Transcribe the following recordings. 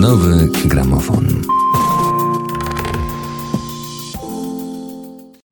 Nowy gramofon.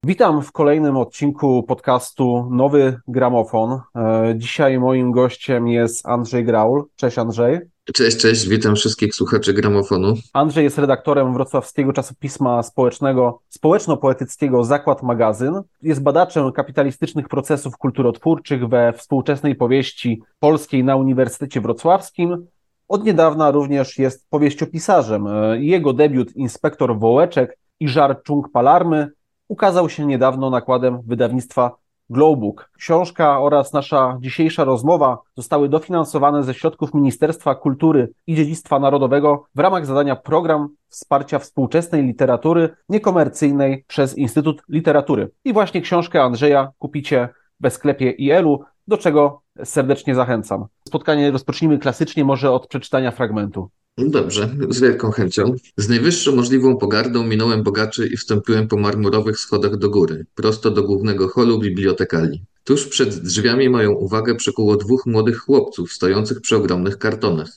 Witam w kolejnym odcinku podcastu Nowy Gramofon. E, Dzisiaj moim gościem jest Andrzej Graul. Cześć Andrzej. Cześć, cześć, witam wszystkich słuchaczy gramofonu. Andrzej jest redaktorem wrocławskiego czasopisma społecznego, społeczno-poetyckiego Zakład Magazyn. Jest badaczem kapitalistycznych procesów kulturotwórczych we współczesnej powieści polskiej na Uniwersytecie Wrocławskim. Od niedawna również jest powieściopisarzem. E, Jego debiut Inspektor Wołeczek i Żar Czung Palarmy ukazał się niedawno nakładem wydawnictwa Glowbook. Książka oraz nasza dzisiejsza rozmowa zostały dofinansowane ze środków Ministerstwa Kultury i Dziedzictwa Narodowego w ramach zadania Program Wsparcia Współczesnej Literatury Niekomercyjnej przez Instytut Literatury. I właśnie książkę Andrzeja kupicie w sklepie IL-u, do czego serdecznie zachęcam. Spotkanie rozpocznijmy klasycznie może od przeczytania fragmentu. No Dobrze, z wielką chęcią. Z najwyższą możliwą pogardą minąłem bogaczy i wstąpiłem po marmurowych schodach do góry, prosto do głównego holu bibliotekali. Tuż przed drzwiami moją uwagę przykuło dwóch młodych chłopców stojących przy ogromnych kartonach.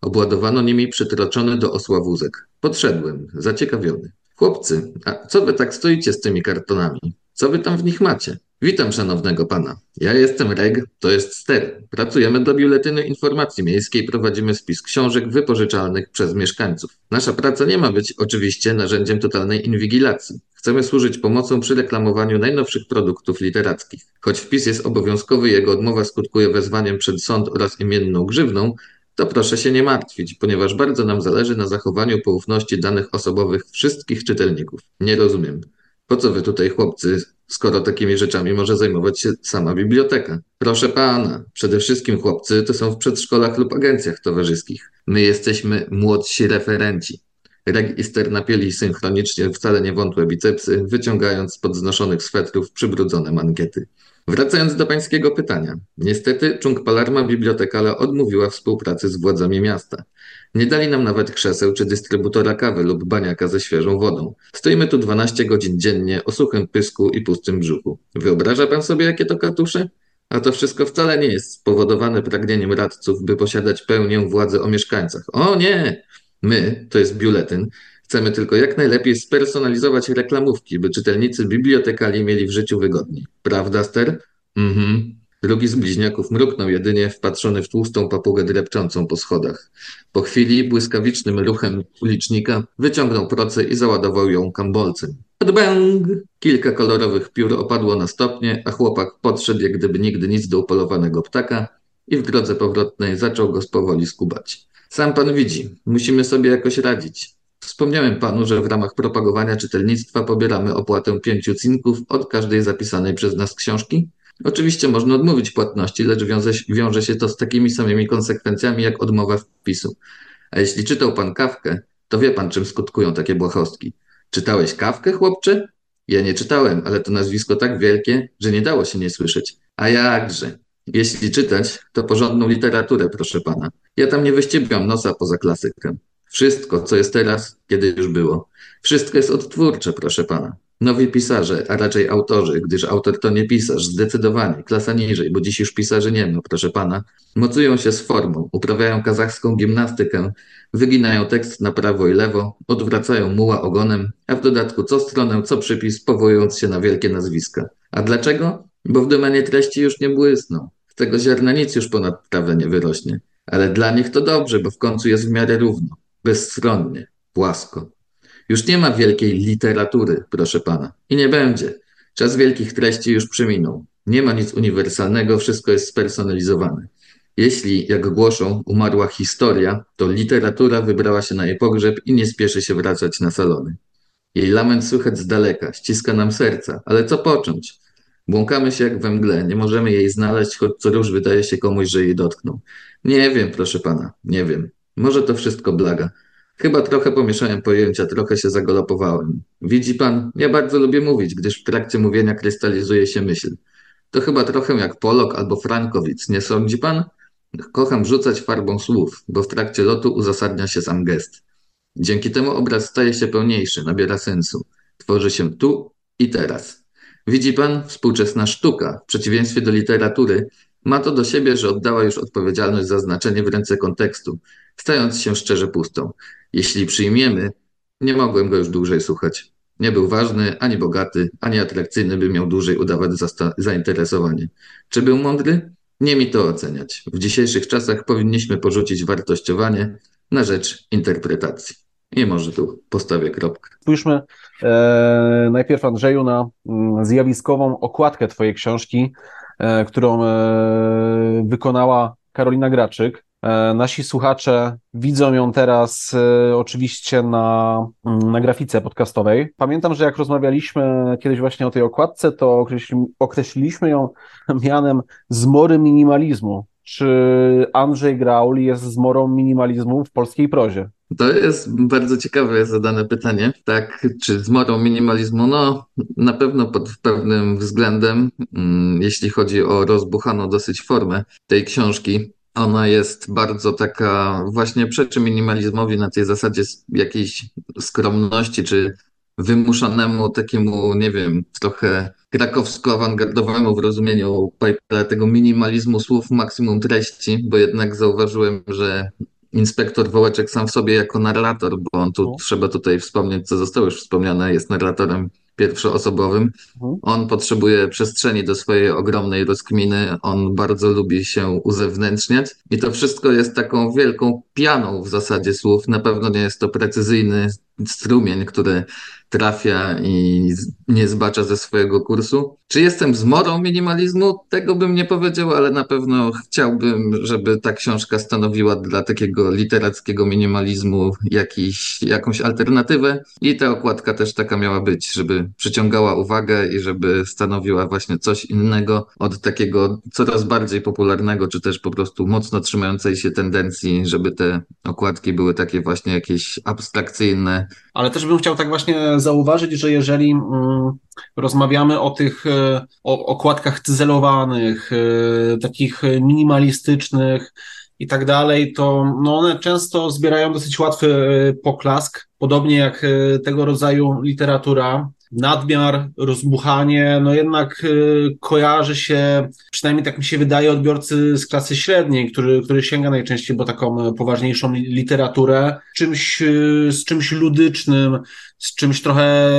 Obładowano nimi przytroczony do osła wózek. Podszedłem, zaciekawiony. Chłopcy, a co wy tak stoicie z tymi kartonami? Co wy tam w nich macie? Witam szanownego pana. Ja jestem Reg, to jest Ster. Pracujemy dla Biuletynu Informacji Miejskiej, prowadzimy spis książek wypożyczalnych przez mieszkańców. Nasza praca nie ma być oczywiście narzędziem totalnej inwigilacji. Chcemy służyć pomocą przy reklamowaniu najnowszych produktów literackich. Choć wpis jest obowiązkowy, jego odmowa skutkuje wezwaniem przed sąd oraz imienną grzywną, to proszę się nie martwić, ponieważ bardzo nam zależy na zachowaniu poufności danych osobowych wszystkich czytelników. Nie rozumiem. Po co wy tutaj, chłopcy, skoro takimi rzeczami może zajmować się sama biblioteka? Proszę pana, przede wszystkim chłopcy to są w przedszkolach lub agencjach towarzyskich. My jesteśmy młodsi referenci. Reg i Ster napięli synchronicznie wcale nie wątłe bicepsy, wyciągając spod znoszonych swetrów przybrudzone mankiety. Wracając do pańskiego pytania. Niestety Chung Palarma Bibliotekala odmówiła współpracy z władzami miasta. Nie dali nam nawet krzeseł czy dystrybutora kawy lub baniaka ze świeżą wodą. Stoimy tu 12 godzin dziennie o suchym pysku i pustym brzuchu. Wyobraża pan sobie, jakie to katusze? A to wszystko wcale nie jest spowodowane pragnieniem radców, by posiadać pełnię władzy o mieszkańcach. O nie! My, to jest biuletyn, chcemy tylko jak najlepiej spersonalizować reklamówki, by czytelnicy bibliotekali mieli w życiu wygodniej. Prawda, Ster? Mhm. Drugi z bliźniaków mruknął jedynie, wpatrzony w tłustą papugę drepczącą po schodach. Po chwili błyskawicznym ruchem ulicznika wyciągnął procę i załadował ją kambolcem. Bang! Kilka kolorowych piór opadło na stopnie, a chłopak podszedł jak gdyby nigdy nic do upolowanego ptaka i w drodze powrotnej zaczął go powoli skubać. Sam pan widzi, musimy sobie jakoś radzić. Wspomniałem panu, że w ramach propagowania czytelnictwa pobieramy opłatę pięciu cinków od każdej zapisanej przez nas książki. Oczywiście można odmówić płatności, lecz wiąże, wiąże się to z takimi samymi konsekwencjami jak odmowa wpisu. A jeśli czytał pan kawkę, to wie pan, czym skutkują takie błahostki. Czytałeś kawkę, chłopcze? Ja nie czytałem, ale to nazwisko tak wielkie, że nie dało się nie słyszeć. A jakże? Jeśli czytać, to porządną literaturę, proszę pana. Ja tam nie wyściebiam nosa poza klasykę. Wszystko, co jest teraz, kiedy już było. Wszystko jest odtwórcze, proszę pana. Nowi pisarze, a raczej autorzy, gdyż autor to nie pisarz, zdecydowanie, klasa niżej, bo dziś już pisarzy nie ma, proszę pana, mocują się z formą, uprawiają kazachską gimnastykę, wyginają tekst na prawo i lewo, odwracają muła ogonem, a w dodatku co stronę, co przypis, powołując się na wielkie nazwiska. A dlaczego? Bo w domenie treści już nie błysną. Z tego ziarna nic już ponad trawę nie wyrośnie. Ale dla nich to dobrze, bo w końcu jest w miarę równo, bezstronnie, płasko. Już nie ma wielkiej literatury, proszę pana. I nie będzie. Czas wielkich treści już przeminął. Nie ma nic uniwersalnego, wszystko jest spersonalizowane. Jeśli, jak głoszą, umarła historia, to literatura wybrała się na jej pogrzeb i nie spieszy się wracać na salony. Jej lament słychać z daleka, ściska nam serca, ale co począć? Błąkamy się jak we mgle, nie możemy jej znaleźć, choć co róż wydaje się komuś, że jej dotknął. Nie wiem, proszę pana, nie wiem. Może to wszystko blaga. Chyba trochę pomieszałem pojęcia, trochę się zagalopowałem. Widzi pan, ja bardzo lubię mówić, gdyż w trakcie mówienia krystalizuje się myśl. To chyba trochę jak Polok albo Frankowic, nie sądzi pan? Kocham rzucać farbą słów, bo w trakcie lotu uzasadnia się sam gest. Dzięki temu obraz staje się pełniejszy, nabiera sensu. Tworzy się tu i teraz. Widzi pan, współczesna sztuka, w przeciwieństwie do literatury, ma to do siebie, że oddała już odpowiedzialność za znaczenie w ręce kontekstu. stając się szczerze pustą. Jeśli przyjmiemy, nie mogłem go już dłużej słuchać. Nie był ważny, ani bogaty, ani atrakcyjny, by miał dłużej udawać zainteresowanie. Czy był mądry? Nie mi to oceniać. W dzisiejszych czasach powinniśmy porzucić wartościowanie na rzecz interpretacji. I może tu postawię kropkę. Spójrzmy e, najpierw, Andrzeju, na mm, zjawiskową okładkę Twojej książki, e, którą e, wykonała Karolina Graczyk. E, nasi słuchacze widzą ją teraz e, oczywiście na, mm, na grafice podcastowej. Pamiętam, że jak rozmawialiśmy kiedyś właśnie o tej okładce, to określiliśmy ją mianem zmory minimalizmu. Czy Andrzej Graul jest zmorą minimalizmu w polskiej prozie? To jest bardzo ciekawe zadane pytanie. Tak, czy zmorą minimalizmu? No, na pewno pod pewnym względem, mm, jeśli chodzi o rozbuchaną dosyć formę tej książki, ona jest bardzo taka, właśnie przeczy minimalizmowi na tej zasadzie jakiejś skromności, czy wymuszanemu takiemu, nie wiem, trochę krakowsko-awangardowemu w rozumieniu tego minimalizmu słów, maksimum treści, bo jednak zauważyłem, że inspektor Wołeczek sam w sobie jako narrator, bo on tu, trzeba tutaj wspomnieć, co zostało już wspomniane, jest narratorem pierwszoosobowym. Mhm. On potrzebuje przestrzeni do swojej ogromnej rozkminy, on bardzo lubi się uzewnętrzniać i to wszystko jest taką wielką pianą w zasadzie słów. Na pewno nie jest to precyzyjny strumień, który trafia i nie zbacza ze swojego kursu. Czy jestem zmorą minimalizmu? Tego bym nie powiedział, ale na pewno chciałbym, żeby ta książka stanowiła dla takiego literackiego minimalizmu jakiś, jakąś alternatywę i ta okładka też taka miała być, żeby przyciągała uwagę i żeby stanowiła właśnie coś innego od takiego coraz bardziej popularnego, czy też po prostu mocno trzymającej się tendencji, żeby te okładki były takie właśnie jakieś abstrakcyjne. Ale też bym chciał tak właśnie zauważyć, że jeżeli mm, rozmawiamy o tych e, o, okładkach cyzelowanych, e, takich minimalistycznych i tak dalej, to no one często zbierają dosyć łatwy e, poklask, podobnie jak tego rodzaju literatura nadmiar, rozbuchanie, no jednak kojarzy się, przynajmniej tak mi się wydaje, odbiorcy z klasy średniej, który, który sięga najczęściej po taką poważniejszą literaturę, czymś, z czymś ludycznym, z czymś trochę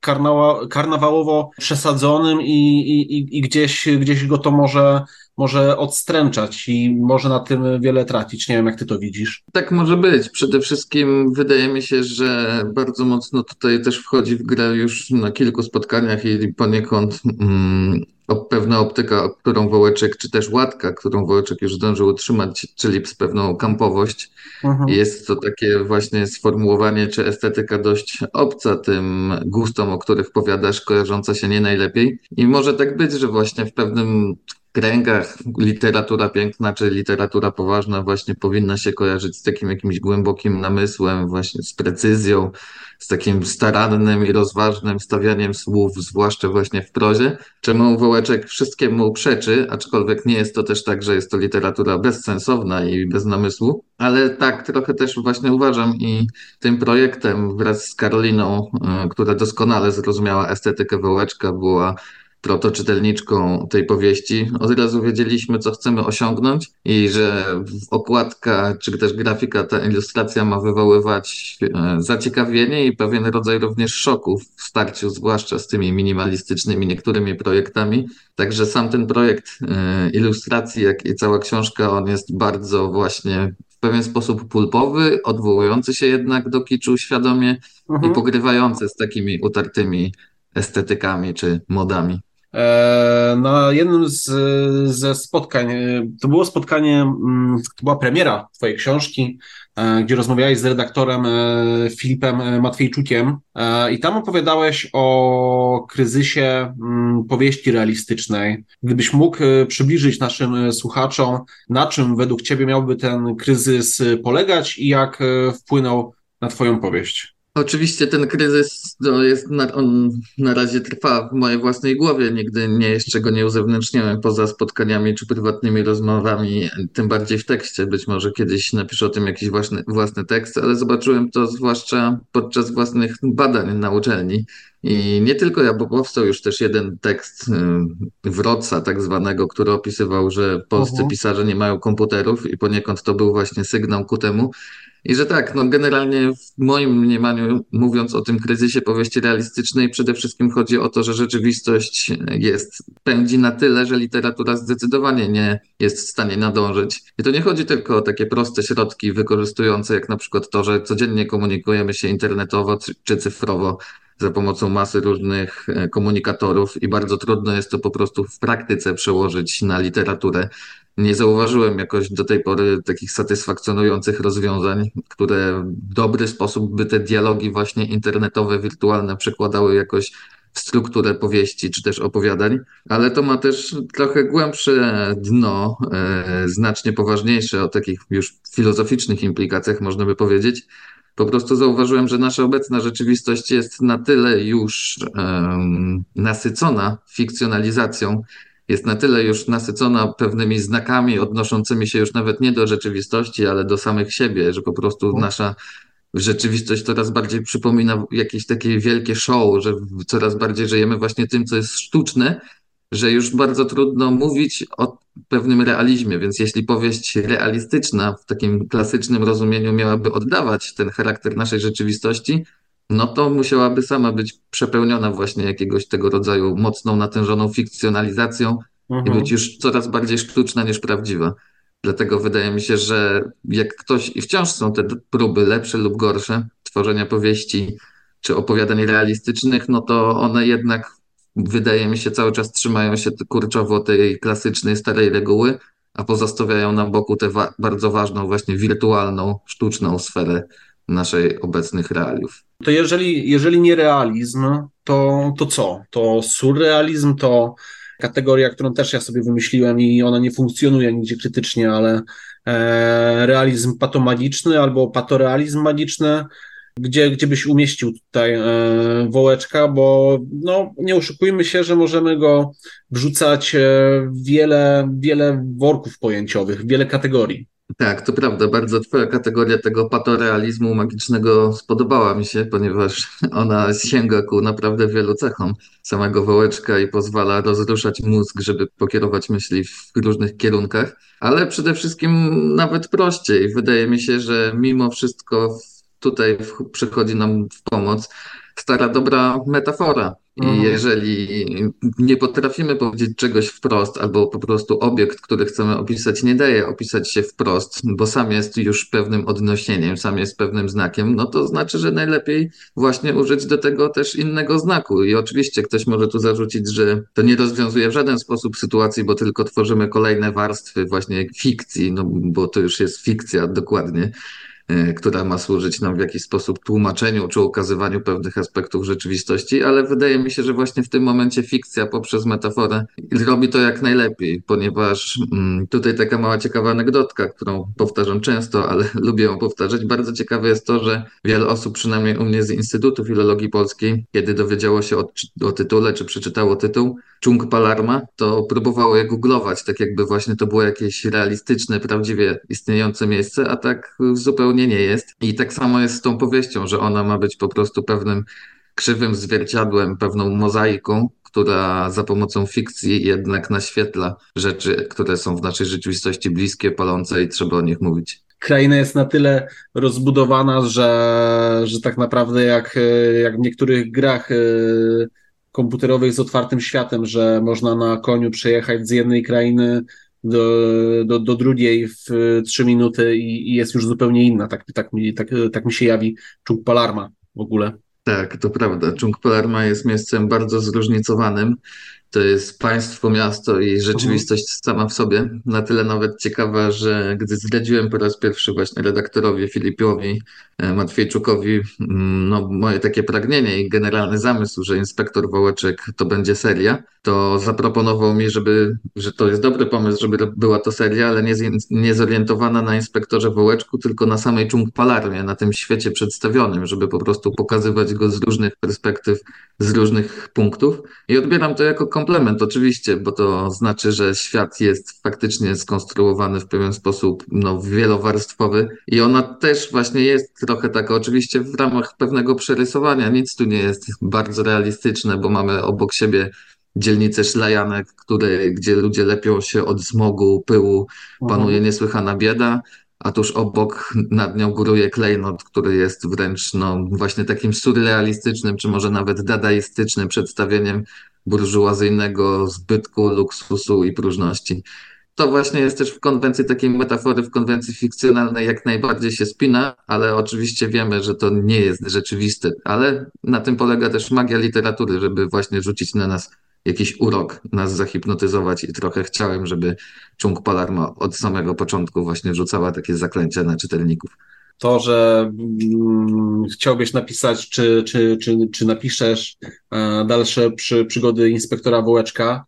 karnawa, karnawałowo przesadzonym i, i, i gdzieś, gdzieś go to może może odstręczać i może na tym wiele tracić. Nie wiem, jak ty to widzisz. Tak może być. Przede wszystkim wydaje mi się, że bardzo mocno tutaj też wchodzi w grę już na kilku spotkaniach i poniekąd mm, pewna optyka, którą Wołeczek, czy też łatka, którą Wołeczek już zdążył utrzymać, czyli z pewną kampowość. Mhm. Jest to takie właśnie sformułowanie, czy estetyka dość obca tym gustom, o których powiadasz, kojarząca się nie najlepiej. I może tak być, że właśnie w pewnym kręgach literatura piękna czy literatura poważna właśnie powinna się kojarzyć z takim jakimś głębokim namysłem, właśnie z precyzją, z takim starannym i rozważnym stawianiem słów, zwłaszcza właśnie w prozie, czemu Wołeczek wszystkiemu przeczy, aczkolwiek nie jest to też tak, że jest to literatura bezsensowna i bez namysłu, ale tak trochę też właśnie uważam i tym projektem wraz z Karoliną, y, która doskonale zrozumiała estetykę Wołeczka, była protoczytelniczką tej powieści, od razu wiedzieliśmy, co chcemy osiągnąć i że okładka czy też grafika, ta ilustracja ma wywoływać e, zaciekawienie i pewien rodzaj również szoku w starciu, zwłaszcza z tymi minimalistycznymi niektórymi projektami. Także sam ten projekt e, ilustracji, jak i cała książka, on jest bardzo właśnie w pewien sposób pulpowy, odwołujący się jednak do kiczu świadomie mhm. i pogrywający z takimi utartymi estetykami czy modami. E, na jednym z, ze spotkań, e, to było spotkanie, mm, to była premiera Twojej książki, e, gdzie rozmawiałeś z redaktorem Filipem Matwiejczukiem i tam opowiadałeś o kryzysie mm, powieści realistycznej. Gdybyś mógł przybliżyć naszym słuchaczom, na czym według Ciebie miałby ten kryzys polegać i jak wpłynął na Twoją powieść? Oczywiście ten kryzys no, jest na, on na razie trwa w mojej własnej głowie. Nigdy nie jeszcze go nie uzewnętrzniałem poza spotkaniami czy prywatnymi rozmowami, tym bardziej w tekście. Być może kiedyś napiszę o tym jakiś własny, własny tekst, ale zobaczyłem to zwłaszcza podczas własnych badań na uczelni. I nie tylko ja, bo powstał już też jeden tekst y, Wroca tak zwanego, który opisywał, że polscy uh mhm. -huh. pisarze nie mają komputerów i poniekąd to był właśnie sygnał ku temu, i że tak, no generalnie w moim mniemaniu, mówiąc o tym kryzysie powieści realistycznej, przede wszystkim chodzi o to, że rzeczywistość jest, pędzi na tyle, że literatura zdecydowanie nie jest w stanie nadążyć. I to nie chodzi tylko o takie proste środki wykorzystujące, jak na przykład to, że codziennie komunikujemy się internetowo czy cyfrowo za pomocą masy różnych e, komunikatorów i bardzo trudno jest to po prostu w praktyce przełożyć na literaturę. Nie zauważyłem jakoś do tej pory takich satysfakcjonujących rozwiązań, które w dobry sposób by te dialogi właśnie internetowe, wirtualne przekładały jakoś w strukturę powieści czy też opowiadań, ale to ma też trochę głębsze dno, e, znacznie poważniejsze o takich już filozoficznych implikacjach, można by powiedzieć. Po prostu zauważyłem, że nasza obecna rzeczywistość jest na tyle już um, nasycona fikcjonalizacją, jest na tyle już nasycona pewnymi znakami odnoszącymi się już nawet nie do rzeczywistości, ale do samych siebie, że po prostu mhm. nasza rzeczywistość coraz bardziej przypomina jakieś takie wielkie show, że coraz bardziej żyjemy właśnie tym, co jest sztuczne, że już bardzo trudno mówić o pewnym realizmie, więc jeśli powieść realistyczna w takim klasycznym rozumieniu miałaby oddawać ten charakter naszej rzeczywistości, no to musiałaby sama być przepełniona właśnie jakiegoś tego rodzaju mocną, natężoną fikcjonalizacją mhm. i być już coraz bardziej sztuczna niż prawdziwa. Dlatego wydaje mi się, że jak ktoś, i wciąż są te próby lepsze lub gorsze tworzenia powieści czy opowiadań realistycznych, no to one jednak wydaje mi się cały czas trzymają się kurczowo tej klasycznej, starej reguły, a pozostawiają na boku tę wa bardzo ważną, właśnie wirtualną, sztuczną sferę naszej obecnych realiów. To jeżeli, jeżeli nie realizm, to, to co? To surrealizm, to kategoria, którą też ja sobie wymyśliłem i ona nie funkcjonuje nigdzie krytycznie, ale e, realizm patomagiczny albo patorealizm magiczny, gdzie, gdzie byś umieścił tutaj e, wołeczka, bo no, nie oszukujmy się, że możemy go wrzucać e, wiele, wiele worków pojęciowych, wiele kategorii. Tak, to prawda. Bardzo twoja kategoria tego patorealizmu magicznego spodobała mi się, ponieważ ona sięga ku naprawdę wielu cechom samego wołeczka i pozwala rozruszać mózg, żeby pokierować myśli w różnych kierunkach, ale przede wszystkim nawet prościej. Wydaje mi się, że mimo wszystko tutaj przychodzi nam w pomoc stara dobra metafora. I mhm. jeżeli nie potrafimy powiedzieć czegoś wprost, albo po prostu obiekt, który chcemy opisać, nie daje opisać się wprost, bo sam jest już pewnym odnosieniem, sam jest pewnym znakiem, no to znaczy, że najlepiej właśnie użyć do tego też innego znaku. I oczywiście ktoś może tu zarzucić, że to nie rozwiązuje w żaden sposób sytuacji, bo tylko tworzymy kolejne warstwy właśnie fikcji, no bo to już jest fikcja dokładnie. E, która ma służyć nam w jakiś sposób tłumaczeniu czy ukazywaniu pewnych aspektów rzeczywistości, ale wydaje mi się, że właśnie w tym momencie fikcja poprzez metaforę robi to jak najlepiej, ponieważ mm, tutaj taka mała ciekawa anegdotka, którą powtarzam często, ale lubię ją powtarzać. Bardzo ciekawe jest to, że wiele osób, przynajmniej u mnie z Instytutu Filologii Polskiej, kiedy dowiedziało się o, o tytule, czy przeczytało tytuł Chung Palarma, to próbowało je googlować, tak jakby właśnie to było jakieś realistyczne, prawdziwie istniejące miejsce, a tak zupełnie zupełnie nie jest. I tak samo jest z tą powieścią, że ona ma być po prostu pewnym krzywym zwierciadłem, pewną mozaiką, która za pomocą fikcji jednak naświetla rzeczy, które są w naszej rzeczywistości bliskie, palące i trzeba o nich mówić. Kraina jest na tyle rozbudowana, że, że tak naprawdę jak, jak w niektórych grach e, komputerowych z otwartym światem, że można na koniu przejechać z jednej krainy do, do, do drugiej w trzy minuty i, i, jest już zupełnie inna. Tak, tak, mi, tak, tak mi się jawi Czuk Palarma w ogóle. Tak, to prawda. Chung Palermo jest miejscem bardzo zróżnicowanym to jest państwo, miasto i rzeczywistość sama w sobie. Na tyle nawet ciekawa, że gdy zdradziłem po raz pierwszy właśnie redaktorowi Filipowi e, Matwiejczukowi mm, no, moje takie pragnienie i generalny zamysł, że Inspektor Wołeczek to będzie seria, to zaproponował mi, żeby, że to jest dobry pomysł, żeby była to seria, ale nie, nie zorientowana na Inspektorze Wołeczku, tylko na samej Chung Palarmie, na tym świecie przedstawionym, żeby po prostu pokazywać go z różnych perspektyw, z różnych punktów. I odbieram to jako komplement oczywiście, bo to znaczy, że świat jest faktycznie skonstruowany w pewien sposób no, wielowarstwowy i ona też właśnie jest trochę taka oczywiście w ramach pewnego przerysowania. Nic tu nie jest bardzo realistyczne, bo mamy obok siebie dzielnice szlajanek, które, gdzie ludzie lepią się od smogu, pyłu, panuje mhm. niesłychana bieda a tuż obok nad nią góruje klejnot, który jest wręcz no, właśnie takim surrealistycznym, czy może nawet dadaistycznym przedstawieniem burżuazyjnego zbytku, luksusu i próżności. To właśnie jest też w konwencji takiej metafory, w konwencji fikcjonalnej jak najbardziej się spina, ale oczywiście wiemy, że to nie jest rzeczywiste. Ale na tym polega też magia literatury, żeby właśnie rzucić na nas jakiś urok, nas zahipnotyzować i trochę chciałem, żeby Chung Palarma od samego początku właśnie rzucała takie zaklęcia na czytelników to, że mm, chciałbyś napisać, czy, czy, czy, czy napiszesz e, dalsze przy, przygody inspektora Wołeczka,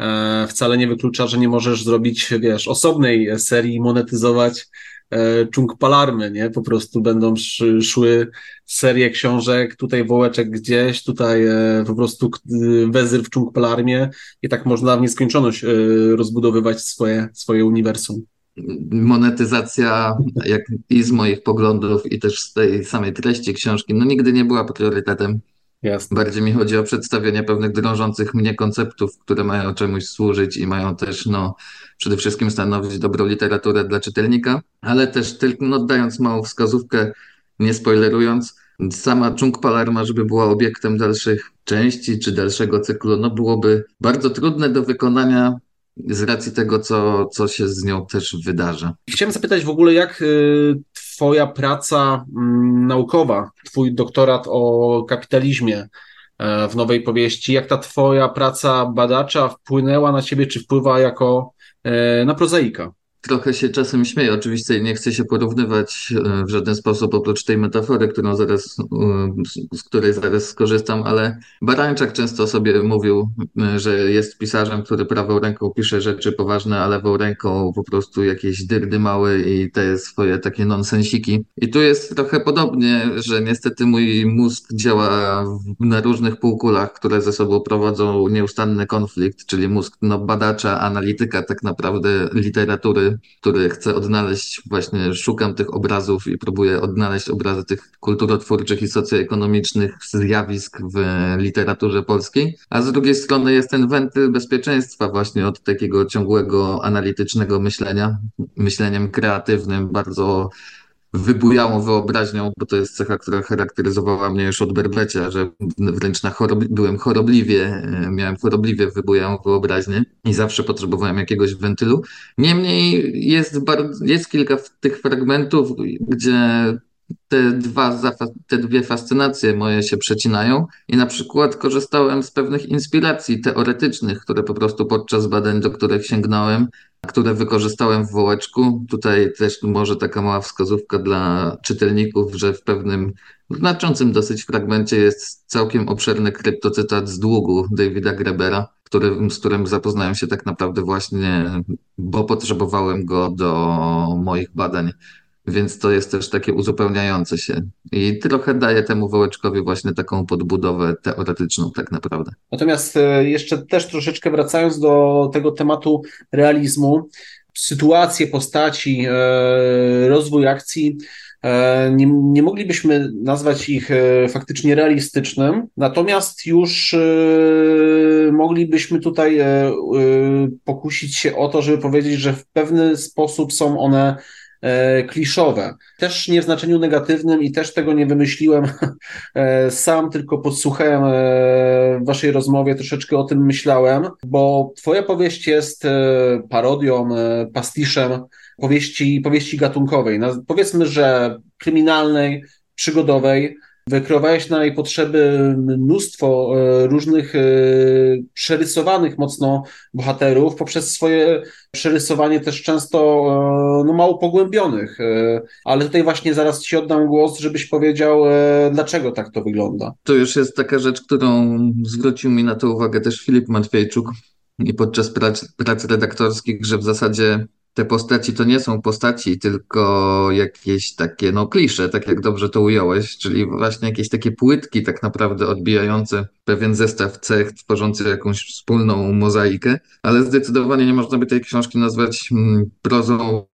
e, wcale nie wyklucza, że nie możesz zrobić, wiesz, osobnej serii, monetyzować e, Chung Palarmy, nie? Po prostu będą szły serie książek, tutaj Wołeczek gdzieś, tutaj e, po prostu Wezyr w Chung Palarmie i tak można w nieskończoność e, rozbudowywać swoje, swoje uniwersum monetyzacja jak i z moich poglądów i też z tej samej treści książki, no nigdy nie była priorytetem. Jasne. Bardziej mi chodzi o przedstawienie pewnych drążących mnie konceptów, które mają czemuś służyć i mają też no, przede wszystkim stanowić dobrą literaturę dla czytelnika, ale też tylko no, dając małą wskazówkę, nie spoilerując, sama Chung Palerma, żeby była obiektem dalszych części czy dalszego cyklu, no byłoby bardzo trudne do wykonania z racji tego, co, co się z nią też wydarza. Chciałem zapytać w ogóle, jak y, Twoja praca mm, naukowa, Twój doktorat o kapitalizmie e, w nowej powieści, jak ta Twoja praca badacza wpłynęła na Ciebie, czy wpływa jako e, na prozaika? Trochę się czasem śmieję, oczywiście nie chcę się porównywać e, w żaden sposób oprócz tej metafory, którą zaraz, e, z której zaraz skorzystam, ale Barańczak często sobie mówił, e, że jest pisarzem, który prawą ręką pisze rzeczy poważne, a lewą ręką po prostu jakieś dyrdy małe i te swoje takie nonsensiki. I tu jest trochę podobnie, że niestety mój mózg działa na różnych półkulach, które ze sobą prowadzą nieustanny konflikt, czyli mózg no, badacza, analityka tak naprawdę literatury który chcę odnaleźć, właśnie szukam tych obrazów i próbuję odnaleźć obrazy tych kulturotwórczych i socjoekonomicznych zjawisk w literaturze polskiej, a z drugiej strony jest ten wentyl bezpieczeństwa właśnie od takiego ciągłego analitycznego myślenia, myśleniem kreatywnym, bardzo wybujałą wyobraźnią, bo to jest cecha, która charakteryzowała mnie już od berbecia, że wręcz na chorob byłem chorobliwie, e, miałem chorobliwie wybujałą wyobraźnię i zawsze potrzebowałem jakiegoś wentylu. Niemniej jest, jest kilka tych fragmentów, gdzie te, dwa, te dwie fascynacje moje się przecinają i na przykład korzystałem z pewnych inspiracji teoretycznych, które po prostu podczas badań, do których sięgnąłem, które wykorzystałem w Wołeczku. Tutaj też może taka mała wskazówka dla czytelników, że w pewnym znaczącym dosyć fragmencie jest całkiem obszerny kryptocytat z długu Davida Grebera, który, z którym zapoznałem się tak naprawdę właśnie, bo potrzebowałem go do moich badań więc to jest też takie uzupełniające się i trochę daje temu wołeczkowi właśnie taką podbudowę teoretyczną tak naprawdę. Natomiast e, jeszcze też troszeczkę wracając do tego tematu realizmu, sytuacje, postaci, e, rozwój akcji, e, nie, nie, moglibyśmy nazwać ich faktycznie realistycznym, natomiast już moglibyśmy tutaj pokusić się o to, żeby powiedzieć, że w pewny sposób są one kliszowe. Też nie w znaczeniu negatywnym i też tego nie wymyśliłem e, sam, tylko podsłuchałem e, w waszej rozmowie, troszeczkę o tym myślałem, bo twoja powieść jest parodią, pastiszem powieści, powieści gatunkowej. Powiedzmy, że kryminalnej, przygodowej, wykreowałeś na jej potrzeby mnóstwo e, różnych e, przerysowanych mocno bohaterów, poprzez swoje przerysowanie też często no, mało pogłębionych. Ale tutaj właśnie zaraz Ci oddam głos, żebyś powiedział, dlaczego tak to wygląda. To już jest taka rzecz, którą zwrócił mi na to uwagę też Filip Matwiejczuk i podczas prac, prac redaktorskich, że w zasadzie te postaci to nie są postaci, tylko jakieś takie, no klisze, tak jak dobrze to ująłeś, czyli właśnie jakieś takie płytki tak naprawdę odbijające pewien zestaw cech, tworzący jakąś wspólną mozaikę, ale zdecydowanie nie można by tej książki nazwać mm, prozą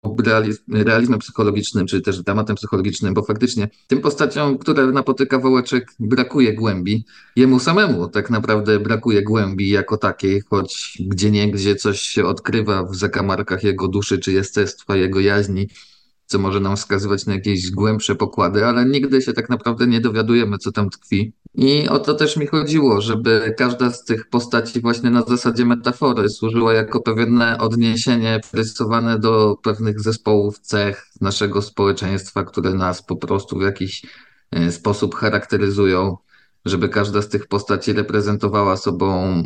realizmem psychologicznym, czy też dramatem psychologicznym, bo faktycznie tym postaciom, które napotyka Wołeczek, brakuje głębi. Jemu samemu tak naprawdę brakuje głębi jako takiej, choć gdzie niegdzie coś się odkrywa w zakamarkach jego duszy, czy jestestwa, jego jaźni, co może nam wskazywać na jakieś głębsze pokłady, ale nigdy się tak naprawdę nie dowiadujemy, co tam tkwi. I o to też mi chodziło, żeby każda z tych postaci właśnie na zasadzie metafory służyła jako pewne odniesienie rysowane do pewnych zespołów cech naszego społeczeństwa, które nas po prostu w jakiś e, sposób charakteryzują żeby każda z tych postaci reprezentowała sobą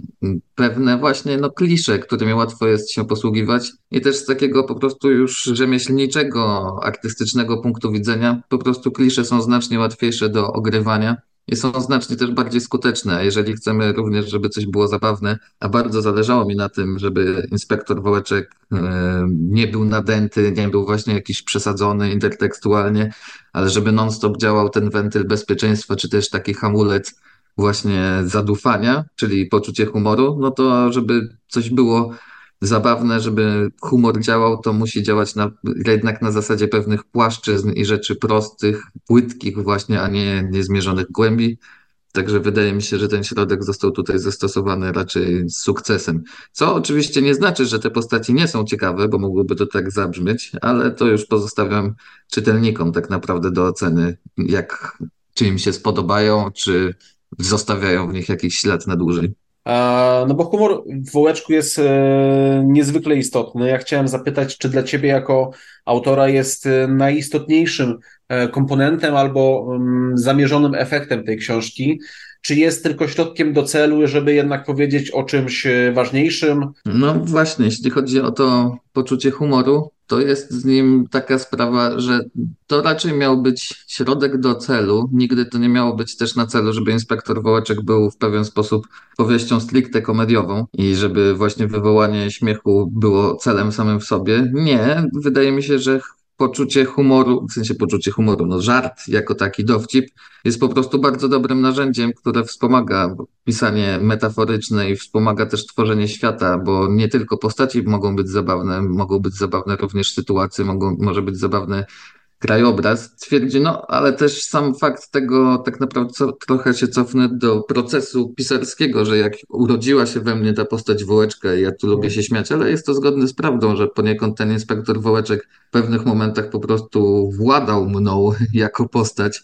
pewne właśnie no, klisze, którymi łatwo jest się posługiwać. I też z takiego po prostu już rzemieślniczego, artystycznego punktu widzenia po prostu klisze są znacznie łatwiejsze do ogrywania i są znacznie też bardziej skuteczne. Jeżeli chcemy również, żeby coś było zabawne, a bardzo zależało mi na tym, żeby inspektor Wołeczek e, nie był nadęty, nie był właśnie jakiś przesadzony intertekstualnie, ale żeby non-stop działał ten wentyl bezpieczeństwa, czy też taki hamulec właśnie zadufania, czyli poczucie humoru, no to żeby coś było zabawne, żeby humor działał, to musi działać na, jednak na zasadzie pewnych płaszczyzn i rzeczy prostych, płytkich właśnie, a nie niezmierzonych głębi. Także wydaje mi się, że ten środek został tutaj zastosowany raczej z sukcesem. Co oczywiście nie znaczy, że te postaci nie są ciekawe, bo mogłoby to tak zabrzmieć, ale to już pozostawiam czytelnikom tak naprawdę do oceny, jak czy im się spodobają, czy zostawiają w nich jakiś ślad na dłużej. No bo humor w Wołeczku jest e, niezwykle istotny. Ja chciałem zapytać, czy dla Ciebie jako autora jest e, najistotniejszym e, komponentem albo mm, zamierzonym efektem tej książki, czy jest tylko środkiem do celu, żeby jednak powiedzieć o czymś ważniejszym? No właśnie, jeśli chodzi o to poczucie humoru, to jest z nim taka sprawa, że to raczej miał być środek do celu. Nigdy to nie miało być też na celu, żeby inspektor Wołeczek był w pewien sposób powieścią stricte komediową i żeby właśnie wywołanie śmiechu było celem samym w sobie. Nie, wydaje mi się, że poczucie humoru, w sensie poczucie humoru, no żart jako taki dowcip jest po prostu bardzo dobrym narzędziem, które wspomaga pisanie metaforyczne i wspomaga też tworzenie świata, bo nie tylko postaci mogą być zabawne, mogą być zabawne również sytuacje, mogą, może być zabawne krajobraz, twierdzi, no ale też sam fakt tego, tak naprawdę co, trochę się cofnę do procesu pisarskiego, że jak urodziła się we mnie ta postać Wołeczka ja tu lubię się śmiać, ale jest to zgodne z prawdą, że poniekąd ten inspektor Wołeczek w pewnych momentach po prostu władał mną jako postać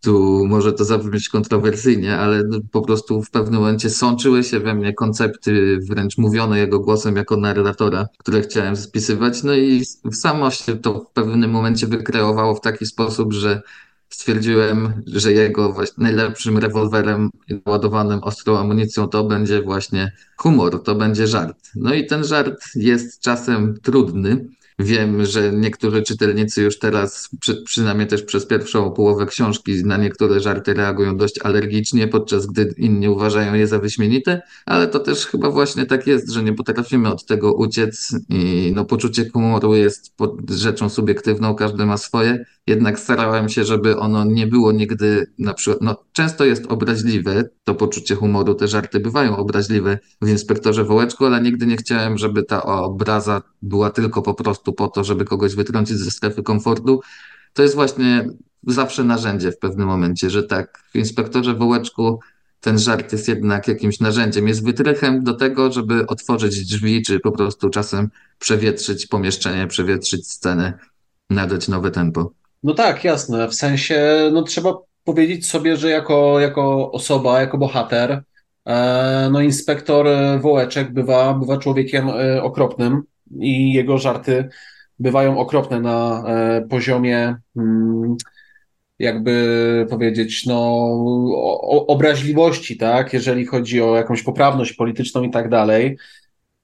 tu może to zabrzmieć kontrowersyjnie, ale po prostu w pewnym momencie sączyły się we mnie koncepty wręcz mówione jego głosem jako narratora, które chciałem spisywać. No i samo się to w pewnym momencie wykreowało w taki sposób, że stwierdziłem, że jego najlepszym rewolwerem ładowanym ostrą amunicją to będzie właśnie humor, to będzie żart. No i ten żart jest czasem trudny, Wiem, że niektórzy czytelnicy już teraz, przy, przynajmniej też przez pierwszą połowę książki, na niektóre żarty reagują dość alergicznie, podczas gdy inni uważają je za wyśmienite, ale to też chyba właśnie tak jest, że nie potrafimy od tego uciec i no, poczucie humoru jest rzeczą subiektywną, każdy ma swoje, jednak starałem się, żeby ono nie było nigdy na przykład, no często jest obraźliwe, to poczucie humoru, te żarty bywają obraźliwe w Inspektorze Wołeczku, ale nigdy nie chciałem, żeby ta obraza była tylko po prostu po to, żeby kogoś wytrącić ze strefy komfortu. To jest właśnie zawsze narzędzie w pewnym momencie, że tak, w Inspektorze Wołeczku ten żart jest jednak jakimś narzędziem, jest wytrychem do tego, żeby otworzyć drzwi, czy po prostu czasem przewietrzyć pomieszczenie, przewietrzyć scenę, nadać nowe tempo. No tak, jasne. W sensie, no trzeba powiedzieć sobie, że jako, jako osoba, jako bohater, e, no inspektor Wołeczek bywa, bywa człowiekiem e, okropnym i jego żarty bywają okropne na e, poziomie mm, jakby powiedzieć, no, obraźliwości, tak, jeżeli chodzi o jakąś poprawność polityczną i tak dalej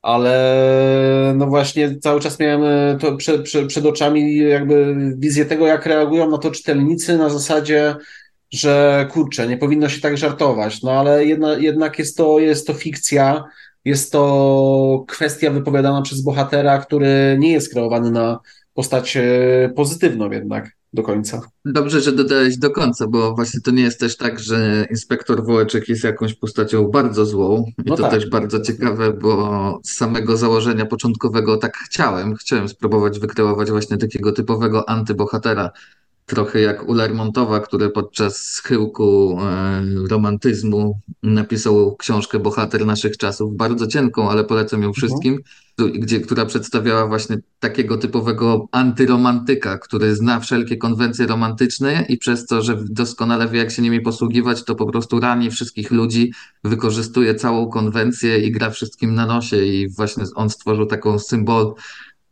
ale no właśnie cały czas miałem e, to przed, przed, przed oczami jakby wizję tego, jak reagują na to czytelnicy na zasadzie, że kurczę, nie powinno się tak żartować, no ale jedna, jednak jest to, jest to fikcja, jest to kwestia wypowiadana przez bohatera, który nie jest kreowany na postać pozytywną jednak do końca. Dobrze, że dodałeś do końca, bo właśnie to nie jest też tak, że inspektor Wołeczek jest jakąś postacią bardzo złą. I no to tak. też bardzo ciekawe, bo z samego założenia początkowego tak chciałem. Chciałem spróbować wykreować właśnie takiego typowego antybohatera, trochę jak u Lermontowa, który podczas schyłku e, romantyzmu napisał książkę Bohater naszych czasów, bardzo cienką, ale polecam ją mhm. wszystkim, mhm. gdzie, która przedstawiała właśnie takiego typowego antyromantyka, który zna wszelkie konwencje romantyczne i przez to, że doskonale wie, jak się nimi posługiwać, to po prostu rani wszystkich ludzi, wykorzystuje całą konwencję i gra wszystkim na nosie i właśnie on stworzył taką symbol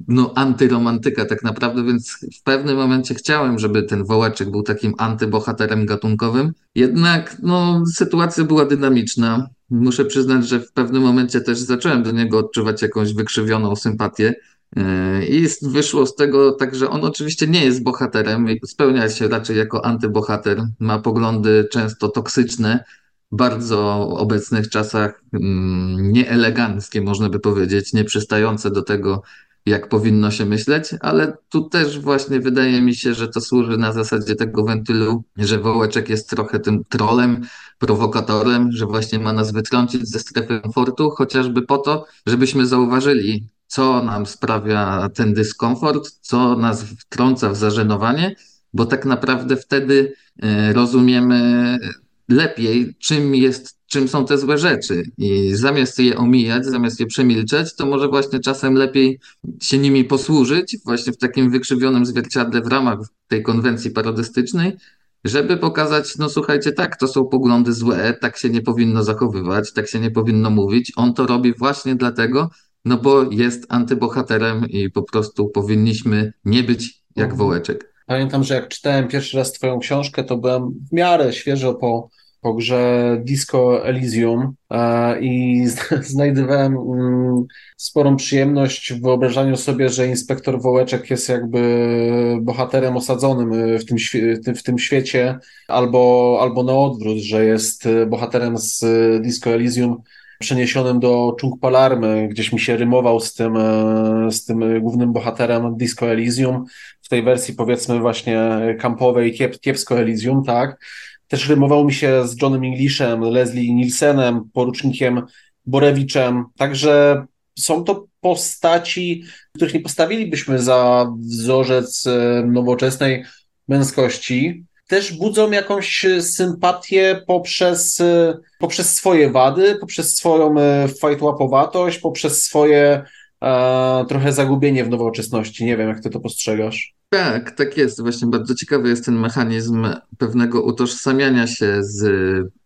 no, antyromantyka tak naprawdę, więc w pewnym momencie chciałem, żeby ten Wołeczek był takim antybohaterem gatunkowym. Jednak no, sytuacja była dynamiczna. Muszę przyznać, że w pewnym momencie też zacząłem do niego odczuwać jakąś wykrzywioną sympatię. Yy, I wyszło z tego tak, że on oczywiście nie jest bohaterem, spełnia się raczej jako antybohater, ma poglądy często toksyczne, bardzo obecnych czasach mm, nieeleganckie, można by powiedzieć, nieprzystające do tego, jak powinno się myśleć, ale tu też właśnie wydaje mi się, że to służy na zasadzie tego wentylu, że Wołeczek jest trochę tym trolem, prowokatorem, że właśnie ma nas wytrącić ze strefy komfortu, chociażby po to, żebyśmy zauważyli, co nam sprawia ten dyskomfort, co nas wtrąca w zażenowanie, bo tak naprawdę wtedy e, rozumiemy lepiej, czym jest czym są te złe rzeczy. I zamiast je omijać, zamiast je przemilczeć, to może właśnie czasem lepiej się nimi posłużyć, właśnie w takim wykrzywionym zwierciadle w ramach tej konwencji parodystycznej, żeby pokazać, no słuchajcie, tak, to są poglądy złe, tak się nie powinno zachowywać, tak się nie powinno mówić. On to robi właśnie dlatego, no bo jest antybohaterem i po prostu powinniśmy nie być jak mhm. wołeczek. Pamiętam, że jak czytałem pierwszy raz Twoją książkę, to byłem w miarę świeżo po po grze Disco Elysium e, i znajdowałem mm, sporą przyjemność w wyobrażaniu sobie, że inspektor Wołeczek jest jakby bohaterem osadzonym w tym, w tym świecie, albo, albo na odwrót, że jest bohaterem z Disco Elysium przeniesionym do Chung Palarmy, gdzieś mi się rymował z tym, e, z tym głównym bohaterem Disco Elysium, w tej wersji powiedzmy właśnie kampowej kiep, kiepsko Elysium, tak, też rymował mi się z Johnem Englishem, Leslie Nielsenem, porucznikiem Borewiczem. Także są to postaci, których nie postawilibyśmy za wzorzec e, nowoczesnej męskości. Też budzą jakąś sympatię poprzez, e, poprzez swoje wady, poprzez swoją e, fajtłapowatość, poprzez swoje e, trochę zagubienie w nowoczesności. Nie wiem, jak ty to postrzegasz. Tak, tak jest. Właśnie bardzo ciekawy jest ten mechanizm pewnego utożsamiania się z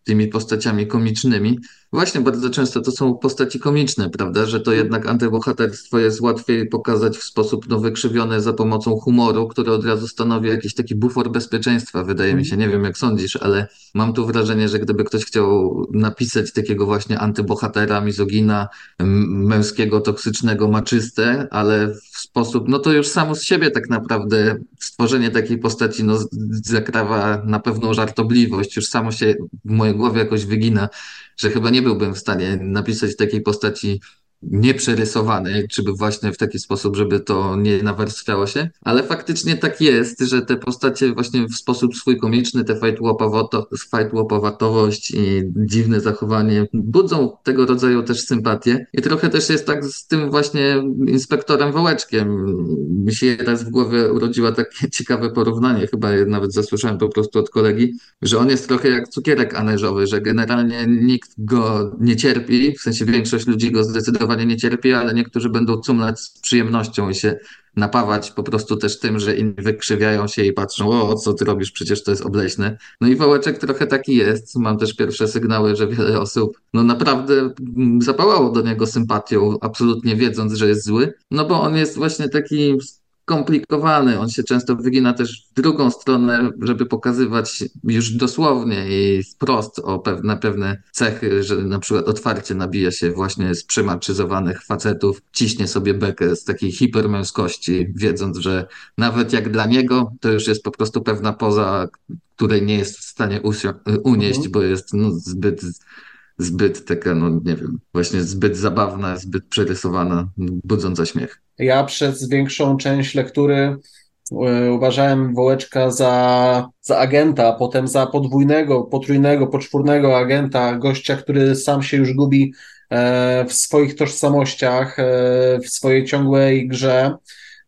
tymi postaciami komicznymi. Właśnie bardzo często to są postaci komiczne, prawda? Że to jednak antybohaterstwo jest łatwiej pokazać w sposób no, wykrzywiony za pomocą humoru, który od razu stanowi jakiś taki bufor bezpieczeństwa, wydaje mi się. Nie wiem, jak sądzisz, ale mam tu wrażenie, że gdyby ktoś chciał napisać takiego właśnie antybohatera, mizogina, męskiego, toksycznego, maczystę, ale w sposób, no to już samo z siebie tak naprawdę stworzenie takiej postaci no, zakrawa na pewną żartobliwość. Już samo się w mojej głowie jakoś wygina, że chyba nie byłbym w stanie napisać takiej postaci nieprzerysowanej, czy by właśnie w taki sposób, żeby to nie nawarstwiało się, ale faktycznie tak jest, że te postacie właśnie w sposób swój komiczny, te fajtłopowatowość i dziwne zachowanie budzą tego rodzaju też sympatię i trochę też jest tak z tym właśnie inspektorem Wołeczkiem. Mi się raz w głowie urodziła takie ciekawe porównanie, chyba nawet zasłyszałem po prostu od kolegi, że on jest trochę jak cukierek aneżowy, że generalnie nikt go nie cierpi, w sensie większość ludzi go zdecydowanie zdecydowanie nie cierpi, ale niektórzy będą cumlać z przyjemnością i się napawać po prostu też tym, że inni wykrzywiają się i patrzą, o, co ty robisz, przecież to jest obleśne. No i Wołeczek trochę taki jest. Mam też pierwsze sygnały, że wiele osób no naprawdę zapałało do niego sympatią, absolutnie wiedząc, że jest zły, no bo on jest właśnie taki skomplikowany. On się często wygina też w drugą stronę, żeby pokazywać już dosłownie i wprost o pewne, pewne cechy, że na przykład otwarcie nabija się właśnie z przemaczyzowanych facetów, ciśnie sobie bekę z takiej hipermęskości, wiedząc, że nawet jak dla niego, to już jest po prostu pewna poza, której nie jest w stanie unieść, mhm. bo jest no, zbyt zbyt taka, no nie wiem, właśnie zbyt zabawna, zbyt przerysowana, budząca śmiech. Ja przez większą część lektury e, uważałem Wołeczka za, za agenta, potem za podwójnego, potrójnego, poczwórnego agenta, gościa, który sam się już gubi e, w swoich tożsamościach, e, w swojej ciągłej grze.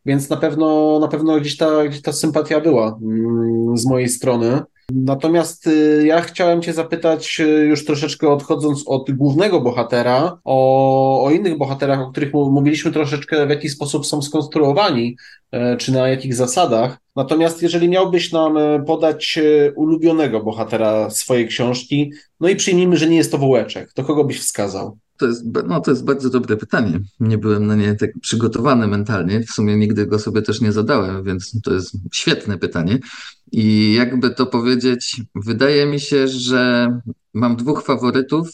Więc na pewno, na pewno gdzieś ta, gdzieś ta sympatia była mm, z mojej strony. Natomiast y, ja chciałem Cię zapytać, y, już troszeczkę odchodząc od głównego bohatera, o, o innych bohaterach, o których mówiliśmy troszeczkę, w jaki sposób są skonstruowani, e, czy na jakich zasadach. Natomiast jeżeli miałbyś nam e, podać e, ulubionego bohatera swojej książki, no i przyjmijmy, że nie jest to Wołeczek, to kogo byś wskazał? To jest, no, to jest bardzo dobre pytanie. Nie byłem na nie tak przygotowany mentalnie. W sumie nigdy go sobie też nie zadałem, więc to jest świetne pytanie. I jakby to powiedzieć, wydaje mi się, że mam dwóch faworytów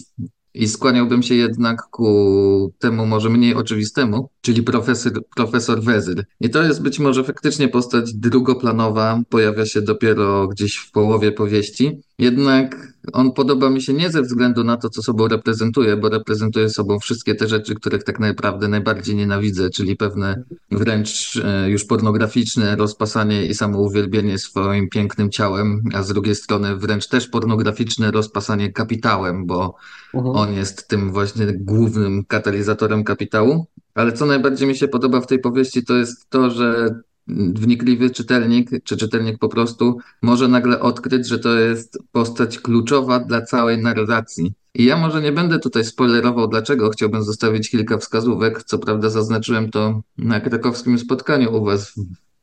i skłaniałbym się jednak ku temu może mniej oczywistemu, czyli profesor, profesor Wezyr. I to jest być może faktycznie postać drugoplanowa, pojawia się dopiero gdzieś w połowie powieści. Jednak on podoba mi się nie ze względu na to, co sobą reprezentuje, bo reprezentuje sobą wszystkie te rzeczy, których tak naprawdę najbardziej nienawidzę, czyli pewne wręcz e, już pornograficzne rozpasanie i samouwielbienie swoim pięknym ciałem, a z drugiej strony wręcz też pornograficzne rozpasanie kapitałem, bo mhm. on jest tym właśnie głównym katalizatorem kapitału. Ale co najbardziej mi się podoba w tej powieści, to jest to, że wnikliwy czytelnik, czy czytelnik po prostu może nagle odkryć, że to jest postać kluczowa dla całej narracji. I ja może nie będę tutaj spoilerował, dlaczego chciałbym zostawić kilka wskazówek. Co prawda zaznaczyłem to na krakowskim spotkaniu u Was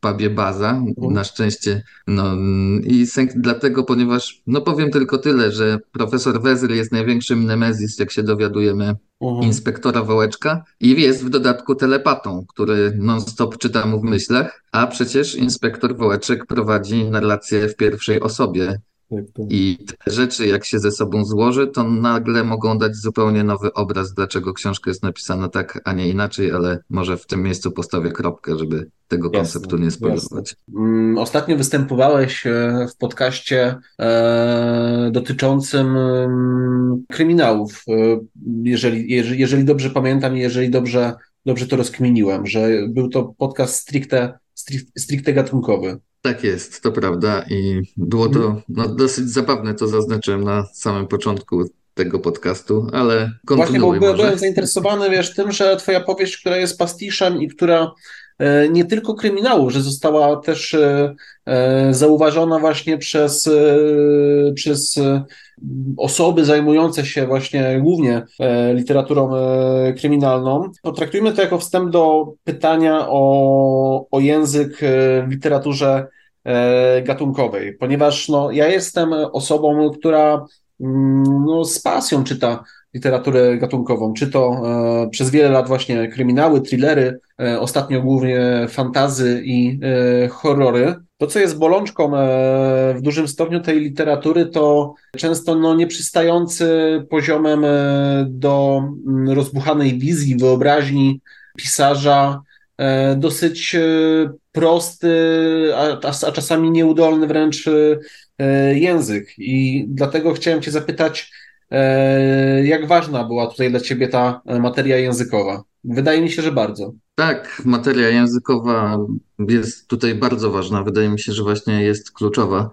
pubie Baza, mhm. na szczęście. No i sęk dlatego, ponieważ, no powiem tylko tyle, że profesor Wezyl jest największym nemezis, jak się dowiadujemy, mhm. inspektora Wołeczka i jest w dodatku telepatą, który non-stop czyta mu w myślach, a przecież inspektor Wołeczek prowadzi narrację w pierwszej osobie. Tak, tak. I te rzeczy, jak się ze sobą złoży, to nagle mogą dać zupełnie nowy obraz, dlaczego książka jest napisana tak, a nie inaczej, ale może w tym miejscu postawię kropkę, żeby tego jasne, konceptu nie spoilować. Mm, ostatnio występowałeś e, w podcaście e, dotyczącym mm, kryminałów. E, jeżeli, jeżeli, jeżeli dobrze pamiętam i jeżeli dobrze, dobrze to rozkminiłem, że był to podcast stricte, stricte gatunkowy. Tak jest, to prawda i było to no, dosyć zabawne, to zaznaczyłem na samym początku tego podcastu, ale kontynuuj Właśnie, bo byłem zainteresowany, wiesz, tym, że twoja powieść, która jest pastiszem i która nie tylko kryminału, że została też e, e, zauważona właśnie przez, przez osoby zajmujące się właśnie głównie literaturą kryminalną. Potraktujmy to jako wstęp do pytania o, o język w literaturze gatunkowej, ponieważ no, ja jestem osobą, która mm, no, z pasją czyta literaturę gatunkową, czy to e, przez wiele lat właśnie kryminały, thrillery, e, ostatnio głównie fantazy i e, horrory. To, co jest bolączką w dużym stopniu tej literatury, to często no, nieprzystający poziomem do mm, rozbuchanej wizji, wyobraźni pisarza, dosyć prosty, a, a czasami nieudolny wręcz język. I dlatego chciałem Cię zapytać, E, jak ważna była tutaj dla Ciebie ta materia językowa? Wydaje mi się, że bardzo. Tak, materia językowa jest tutaj bardzo ważna. Wydaje mi się, że właśnie jest kluczowa.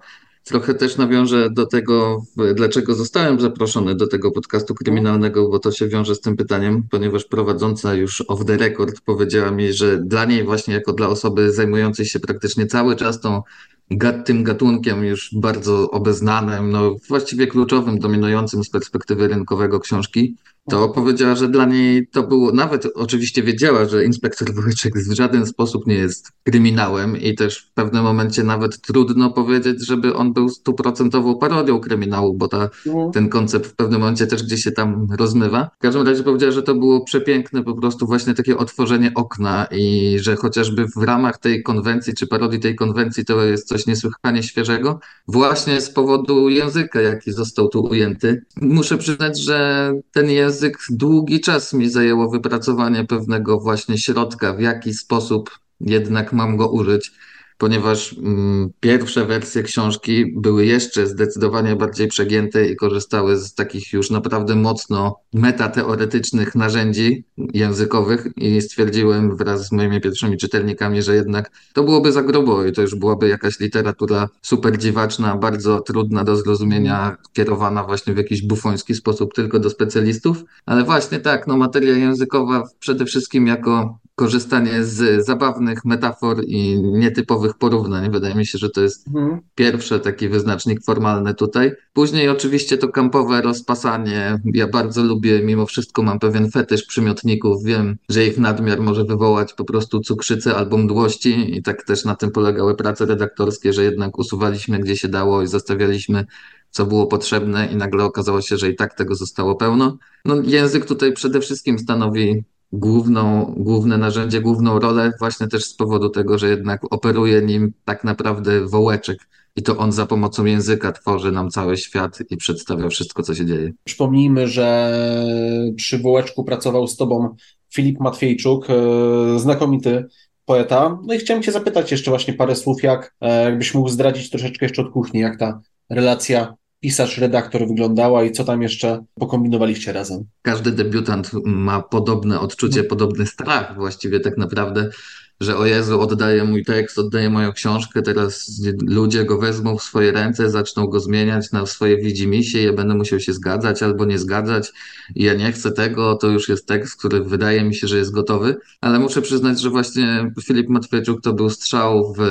Trochę też nawiążę do tego, dlaczego zostałem zaproszony do tego podcastu kryminalnego, bo to się wiąże z tym pytaniem, ponieważ prowadząca już off the record powiedziała mi, że dla niej właśnie jako dla osoby zajmującej się praktycznie cały czas tą tym gatunkiem już bardzo obeznanym, no właściwie kluczowym, dominującym z perspektywy rynkowego książki, to powiedziała, że dla niej to było, nawet oczywiście wiedziała, że inspektor Wojciech w żaden sposób nie jest kryminałem i też w pewnym momencie nawet trudno powiedzieć, żeby on był stuprocentową parodią kryminału, bo ta, mhm. ten koncept w pewnym momencie też gdzieś się tam rozmywa. W każdym razie powiedziała, że to było przepiękne po prostu właśnie takie otworzenie okna i że chociażby w ramach tej konwencji, czy parodii tej konwencji to jest coś niesłychanie świeżego, właśnie z powodu języka, jaki został tu ujęty. Muszę przyznać, że ten język długi czas mi zajęło wypracowanie pewnego właśnie środka, w jaki sposób jednak mam go użyć ponieważ mm, pierwsze wersje książki były jeszcze zdecydowanie bardziej przegięte i korzystały z takich już naprawdę mocno metateoretycznych narzędzi językowych i stwierdziłem wraz z moimi pierwszymi czytelnikami, że jednak to byłoby za grubo i to już byłaby jakaś literatura super dziwaczna, bardzo trudna do zrozumienia, kierowana właśnie w jakiś bufoński sposób tylko do specjalistów, ale właśnie tak, no materia językowa przede wszystkim jako korzystanie z zabawnych metafor i nietypowych porównań. Wydaje mi się, że to jest mhm. pierwszy taki wyznacznik formalny tutaj. Później oczywiście to kampowe rozpasanie. Ja bardzo lubię, mimo wszystko mam pewien fetysz przymiotników. Wiem, że ich nadmiar może wywołać po prostu cukrzycę albo mdłości i tak też na tym polegały prace redaktorskie, że jednak usuwaliśmy gdzie się dało i zostawialiśmy co było potrzebne i nagle okazało się, że i tak tego zostało pełno. No, język tutaj przede wszystkim stanowi główną, główne narzędzie, główną rolę właśnie też z powodu tego, że jednak operuje nim tak naprawdę wołeczek i to on za pomocą języka tworzy nam cały świat i przedstawia wszystko, co się dzieje. Przypomnijmy, że przy wołeczku pracował z tobą Filip Matwiejczuk, e, znakomity poeta. No i chciałem cię zapytać jeszcze właśnie parę słów, jak e, jakbyś mógł zdradzić troszeczkę jeszcze od kuchni, jak ta relacja pisarz, redaktor wyglądała i co tam jeszcze pokombinowaliście razem? Każdy debiutant ma podobne odczucie, podobny strach właściwie tak naprawdę że o Jezu, oddaję mój tekst, oddaję moją książkę, teraz ludzie go wezmą w swoje ręce, zaczną go zmieniać na swoje widzimisię, ja będę musiał się zgadzać albo nie zgadzać. Ja nie chcę tego, to już jest tekst, który wydaje mi się, że jest gotowy, ale muszę przyznać, że właśnie Filip Matwieczuk to był strzał w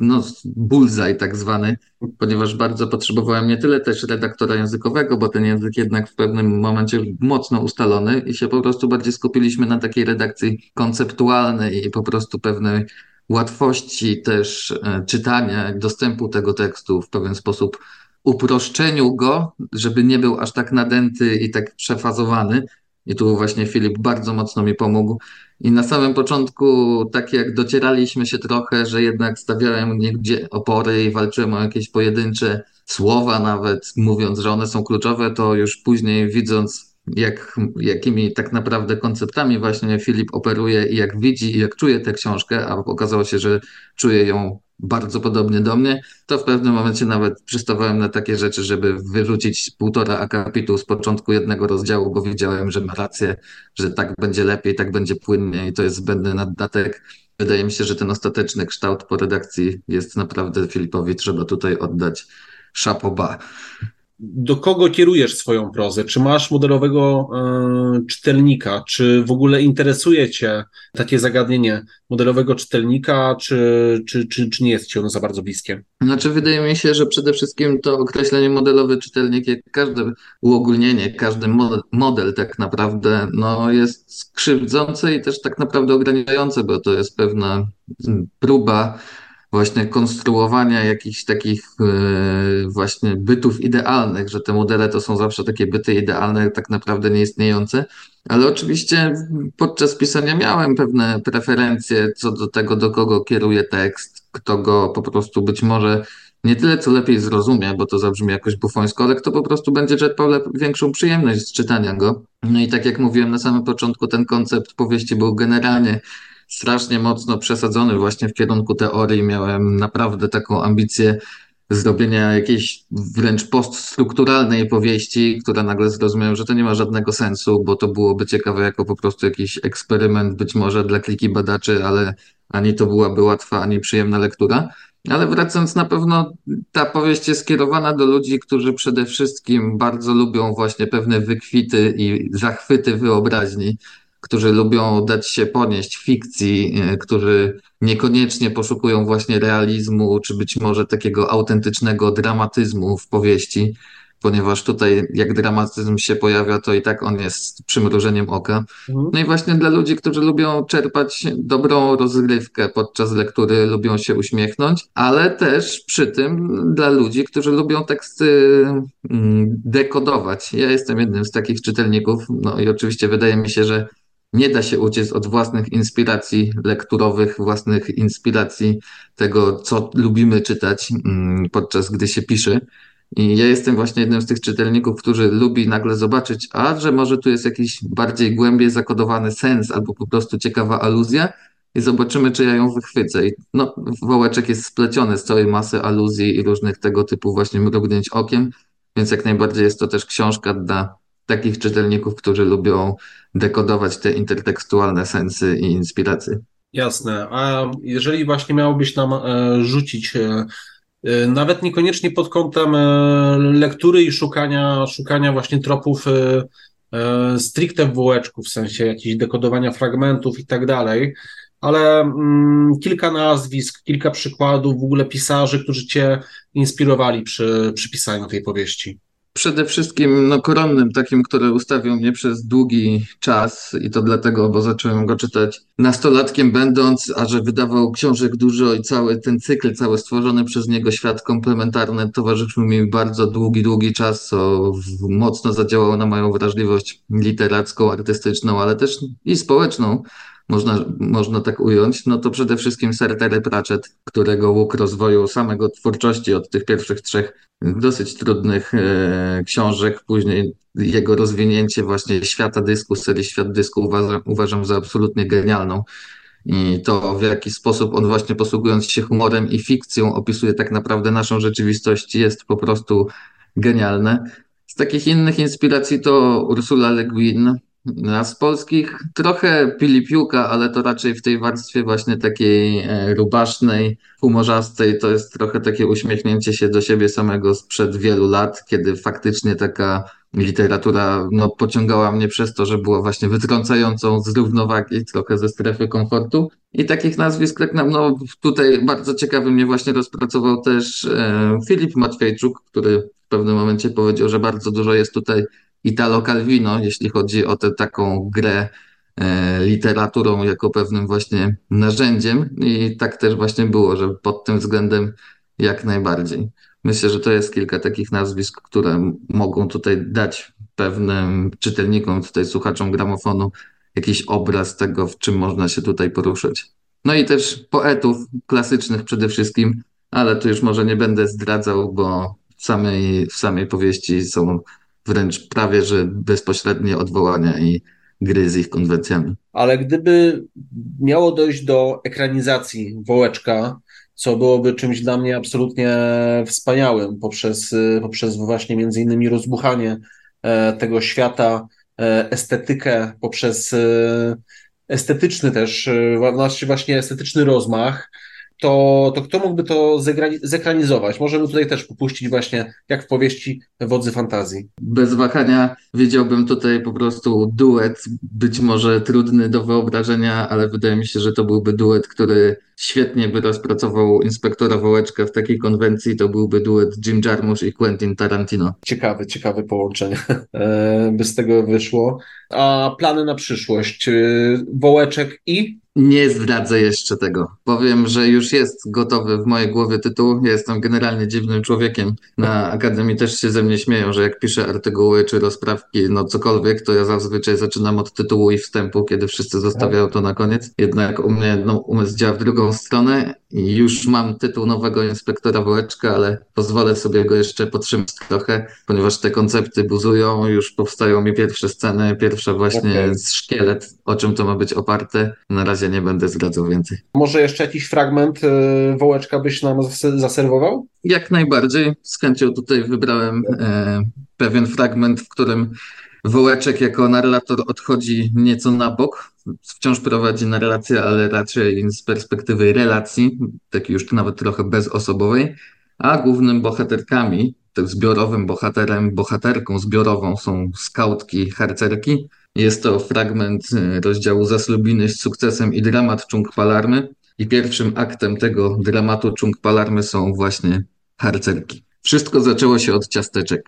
no, bullseye tak zwany, ponieważ bardzo potrzebowałem nie tyle też redaktora językowego, bo ten język jednak w pewnym momencie mocno ustalony i się po prostu bardziej skupiliśmy na takiej redakcji konceptualnej i po prostu prostu pewnej łatwości też e, czytania, dostępu tego tekstu w pewien sposób uproszczeniu go, żeby nie był aż tak nadęty i tak przefazowany. I tu właśnie Filip bardzo mocno mi pomógł. I na samym początku, tak jak docieraliśmy się trochę, że jednak stawiałem niegdzie opory i walczyłem o jakieś pojedyncze słowa, nawet mówiąc, że one są kluczowe, to już później widząc jak, jakimi tak naprawdę konceptami właśnie Filip operuje i jak widzi i jak czuje tę książkę, a okazało się, że czuje ją bardzo podobnie do mnie, to w pewnym momencie nawet przystawałem na takie rzeczy, żeby wyrzucić półtora akapitu z początku jednego rozdziału, bo wiedziałem, że ma rację, że tak będzie lepiej, tak będzie płynnie i to jest zbędny naddatek. Wydaje mi się, że ten ostateczny kształt po redakcji jest naprawdę Filipowi trzeba tutaj oddać szapoba do kogo kierujesz swoją prozę? Czy masz modelowego y, czytelnika? Czy w ogóle interesuje Cię takie zagadnienie modelowego czytelnika, czy, czy, czy, czy nie jest Ci ono za bardzo bliskie? Znaczy, wydaje mi się, że przede wszystkim to określenie modelowy czytelnik, jak każde uogólnienie, każdy model, model tak naprawdę no, jest skrzywdzące i też tak naprawdę ograniczające, bo to jest pewna próba właśnie konstruowania jakichś takich e, właśnie bytów idealnych, że te modele to są zawsze takie byty idealne, tak naprawdę nieistniejące. Ale oczywiście podczas pisania miałem pewne preferencje co do tego, do kogo kieruje tekst, kto go po prostu być może nie tyle co lepiej zrozumie, bo to zabrzmi jakoś bufońsko, ale kto po prostu będzie czerpał większą przyjemność z czytania go. No i tak jak mówiłem na samym początku, ten koncept powieści był generalnie strasznie mocno przesadzony właśnie w kierunku teorii. Miałem naprawdę taką ambicję zrobienia jakiejś wręcz poststrukturalnej powieści, która nagle zrozumiałem, że to nie ma żadnego sensu, bo to byłoby ciekawe jako po prostu jakiś eksperyment, być może dla kliki badaczy, ale ani to byłaby łatwa, ani przyjemna lektura. Ale wracając, na pewno ta powieść jest skierowana do ludzi, którzy przede wszystkim bardzo lubią właśnie pewne wykwity i zachwyty wyobraźni którzy lubią dać się ponieść fikcji, e, którzy niekoniecznie poszukują właśnie realizmu, czy być może takiego autentycznego dramatyzmu w powieści. ponieważ tutaj jak dramatyzm się pojawia, to i tak on jest przymrużeniem oka. Mhm. No i właśnie dla ludzi, którzy lubią czerpać dobrą rozrywkę podczas lektury, lubią się uśmiechnąć, ale też przy tym dla ludzi, którzy lubią teksty mm, dekodować. Ja jestem jednym z takich czytelników, no i oczywiście wydaje mi się, że nie da się uciec od własnych inspiracji lekturowych, własnych inspiracji tego, co lubimy czytać mm, podczas gdy się pisze. I ja jestem właśnie jednym z tych czytelników, którzy lubi nagle zobaczyć, a że może tu jest jakiś bardziej głębiej zakodowany sens albo po prostu ciekawa aluzja i zobaczymy, czy ja ją wychwycę. I no, wołeczek jest spleciony z całej masy aluzji i różnych tego typu właśnie mrugnięć okiem, więc jak najbardziej jest to też książka dla takich czytelników, którzy lubią dekodować te intertekstualne sensy i inspiracje. Jasne. A jeżeli właśnie miałbyś nam e, rzucić e, e, nawet niekoniecznie pod kątem lektury i szukania, szukania właśnie tropów stricte w wółeczku, w sensie jakichś dekodowania fragmentów i tak dalej, ale mm, kilka nazwisk, kilka przykładów w ogóle pisarzy, którzy cię inspirowali przy, przy pisaniu tej powieści przede wszystkim no, koronnym, takim, który ustawił mnie przez długi czas i to dlatego, bo zacząłem go czytać nastolatkiem będąc, a że wydawał książek dużo i cały ten cykl, cały stworzony przez niego świat komplementarny towarzyszył mi bardzo długi, długi czas, co mocno zadziałało na moją wrażliwość literacką, artystyczną, ale też i społeczną można, można tak ująć, no to przede wszystkim Sir Terry Pratchett, którego łuk rozwoju samego twórczości od tych pierwszych trzech dosyć trudnych e, książek, później jego rozwinięcie właśnie świata dysku, serii Świat Dysku uważam, uważam za absolutnie genialną. I to, w jaki sposób on właśnie posługując się humorem i fikcją opisuje tak naprawdę naszą rzeczywistość, jest po prostu genialne. Z takich innych inspiracji to Ursula Le Guin, z polskich trochę Pilipiuka, ale to raczej w tej warstwie właśnie takiej e, rubasznej, humorzastej. To jest trochę takie uśmiechnięcie się do siebie samego sprzed wielu lat, kiedy faktycznie taka literatura no, pociągała mnie przez to, że była właśnie wytrącającą z równowagi, trochę ze strefy komfortu. I takich nazwisk, tak no, tutaj bardzo ciekawy mnie właśnie rozpracował też e, Filip Matwiejczuk, który w pewnym momencie powiedział, że bardzo dużo jest tutaj Italo Calvino, jeśli chodzi o tę taką grę e, literaturą jako pewnym właśnie narzędziem i tak też właśnie było, że pod tym względem jak najbardziej. Myślę, że to jest kilka takich nazwisk, które mogą tutaj dać pewnym czytelnikom, tutaj słuchaczom gramofonu jakiś obraz tego, w czym można się tutaj poruszać. No i też poetów klasycznych przede wszystkim, ale tu już może nie będę zdradzał, bo w samej, w samej powieści są wręcz prawie, że bezpośrednie odwołania i gry z ich konwencjami. Ale gdyby miało dojść do ekranizacji Wołeczka, co byłoby czymś dla mnie absolutnie wspaniałym poprzez, poprzez właśnie między innymi rozbuchanie e, tego świata, e, estetykę, poprzez e, estetyczny też, właśnie estetyczny rozmach, to, to kto mógłby to zekranizować? Możemy tutaj też popuścić właśnie jak w powieści Wodzy Fantazji. Bez wahania wiedziałbym tutaj po prostu duet, być może trudny do wyobrażenia, ale wydaje mi się, że to byłby duet, który świetnie by rozpracował inspektora Wołeczka w takiej konwencji, to byłby duet Jim Jarmusch i Quentin Tarantino. Ciekawe, ciekawe połączenie e, by z tego wyszło. A plany na przyszłość? E, Wołeczek i nie zdradzę jeszcze tego. Powiem, że już jest gotowy w mojej głowie tytuł. Ja jestem generalnie dziwnym człowiekiem. Na Akademii też się ze mnie śmieją, że jak piszę artykuły czy rozprawki, no cokolwiek, to ja zazwyczaj zaczynam od tytułu i wstępu, kiedy wszyscy zostawiają to na koniec. Jednak u mnie no, umysł działa w drugą stronę i już mam tytuł nowego inspektora Wołeczka, ale pozwolę sobie go jeszcze podtrzymać trochę, ponieważ te koncepty buzują, już powstają mi pierwsze sceny, pierwsza właśnie okay. szkielet, o czym to ma być oparte. Na razie nie będę zdradzał więcej. Może jeszcze jakiś fragment y, Wołeczka byś nam zaserwował? Jak najbardziej. Z chęcią tutaj wybrałem e, pewien fragment, w którym Wołeczek jako narrator odchodzi nieco na bok, wciąż prowadzi narrację, ale raczej z perspektywy relacji, takiej już nawet trochę bezosobowej, a głównym bohaterkami, tym zbiorowym bohaterem, bohaterką zbiorową są skautki, harcerki. Jest to fragment e, rozdziału Zaslubiny z sukcesem i dramat Chung Palarmy. I pierwszym aktem tego dramatu Chung Palarmy są właśnie harcerki. Wszystko zaczęło się od ciasteczek.